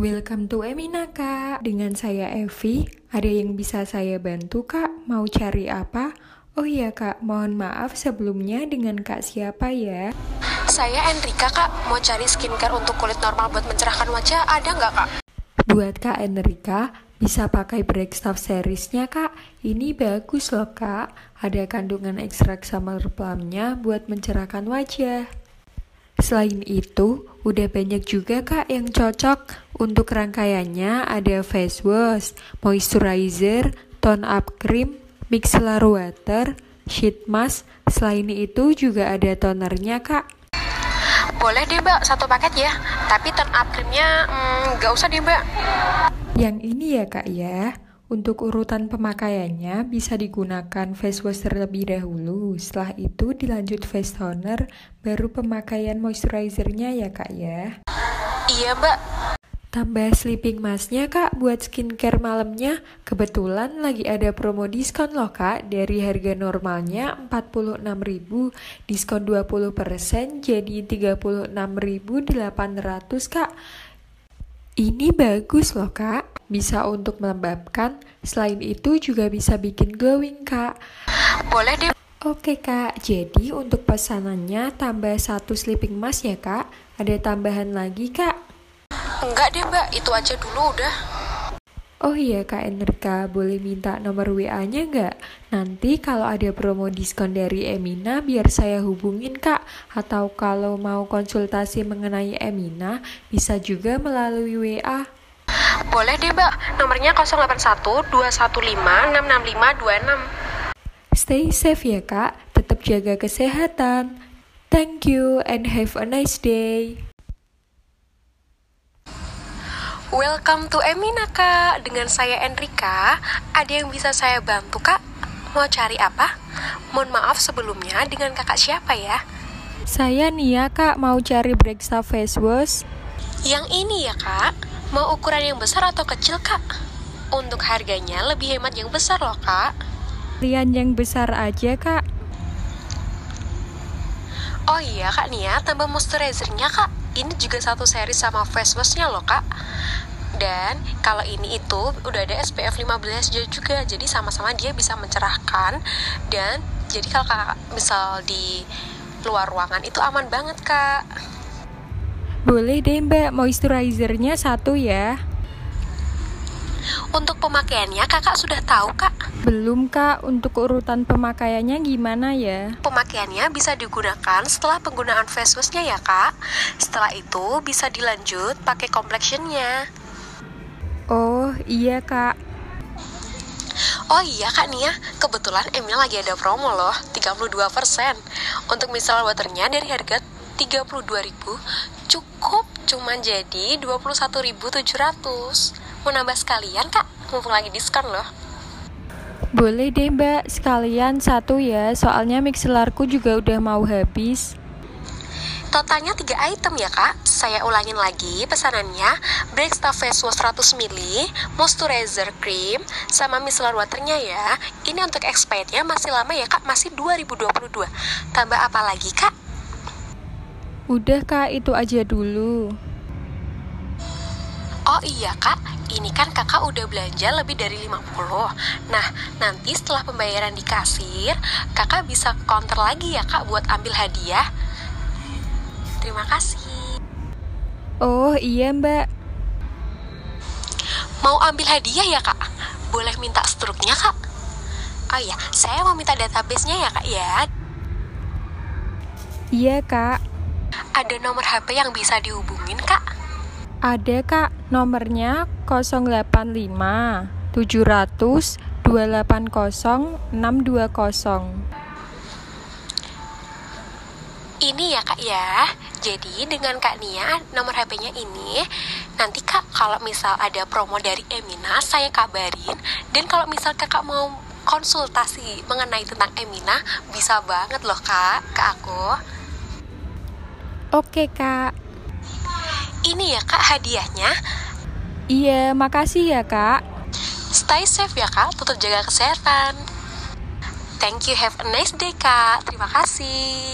Welcome to Emina kak Dengan saya Evi Ada yang bisa saya bantu kak? Mau cari apa? Oh iya kak, mohon maaf sebelumnya dengan kak siapa ya? Saya Enrika kak, mau cari skincare untuk kulit normal buat mencerahkan wajah, ada nggak kak? Buat kak Enrika, bisa pakai break stuff seriesnya kak Ini bagus loh kak Ada kandungan ekstrak summer plumnya buat mencerahkan wajah Selain itu, udah banyak juga kak yang cocok. Untuk rangkaiannya ada face wash, moisturizer, tone up cream, micellar water, sheet mask. Selain itu juga ada tonernya kak. Boleh deh mbak, satu paket ya. Tapi tone up creamnya mm, nggak mm, usah deh mbak. Yang ini ya kak ya. Untuk urutan pemakaiannya bisa digunakan face wash terlebih dahulu. Setelah itu dilanjut face toner, baru pemakaian moisturizernya ya kak ya. Iya mbak. Tambah sleeping masknya kak buat skincare malamnya. Kebetulan lagi ada promo diskon loh kak. Dari harga normalnya 46.000, diskon 20% jadi 36.800 kak. Ini bagus loh kak, bisa untuk melembabkan, selain itu juga bisa bikin glowing kak. Boleh deh. Oke kak, jadi untuk pesanannya tambah satu sleeping mask ya kak, ada tambahan lagi kak? Enggak deh mbak, itu aja dulu udah. Oh iya Kak Enrika, boleh minta nomor WA-nya nggak? Nanti kalau ada promo diskon dari Emina, biar saya hubungin Kak. Atau kalau mau konsultasi mengenai Emina, bisa juga melalui WA. Boleh deh Mbak, nomornya 081 215 665 26. Stay safe ya Kak, tetap jaga kesehatan. Thank you and have a nice day. Welcome to Emina kak Dengan saya Enrika Ada yang bisa saya bantu kak? Mau cari apa? Mohon maaf sebelumnya dengan kakak siapa ya? Saya Nia kak mau cari Breaksta Face Wash Yang ini ya kak? Mau ukuran yang besar atau kecil kak? Untuk harganya lebih hemat yang besar loh kak Rian yang besar aja kak Oh iya kak Nia, tambah moisturizernya kak ini juga satu seri sama face washnya loh kak. Dan kalau ini itu udah ada SPF 15 juga jadi sama-sama dia bisa mencerahkan. Dan jadi kalau kakak misal di luar ruangan itu aman banget kak. Boleh deh mbak moisturizernya satu ya untuk pemakaiannya kakak sudah tahu kak? Belum kak, untuk urutan pemakaiannya gimana ya? Pemakaiannya bisa digunakan setelah penggunaan face washnya ya kak. Setelah itu bisa dilanjut pakai complexionnya. Oh iya kak. Oh iya kak Nia, kebetulan Emil lagi ada promo loh, 32% Untuk misalnya waternya dari harga 32.000 cukup cuma jadi 21.700 Mau nambah sekalian kak? Mumpung lagi diskon loh. Boleh deh mbak, sekalian satu ya, soalnya mixelarku juga udah mau habis. Totalnya 3 item ya kak. Saya ulangin lagi pesanannya. Breaksta Face Wash 100 ml Moisturizer Cream Sama micellar waternya ya. Ini untuk expirednya masih lama ya kak. Masih 2022 Tambah apa lagi kak? Udah kak, itu aja dulu Oh iya kak, ini kan kakak udah belanja lebih dari 50 Nah, nanti setelah pembayaran di kasir Kakak bisa counter lagi ya kak buat ambil hadiah. Terima kasih. Oh iya mbak. Mau ambil hadiah ya kak? Boleh minta struknya kak? Oh iya, saya mau minta database-nya ya kak ya. Iya kak. Ada nomor HP yang bisa dihubungin kak? Ada kak, nomornya 085 700 280 620. Ini ya kak ya, jadi dengan kak Nia nomor HP-nya ini Nanti kak kalau misal ada promo dari Emina saya kabarin. Dan kalau misal kakak mau konsultasi mengenai tentang Emina Bisa banget loh kak ke aku. Oke kak ini ya kak hadiahnya. Iya, makasih ya kak. Stay safe ya kak, tetap jaga kesehatan. Thank you, have a nice day kak. Terima kasih.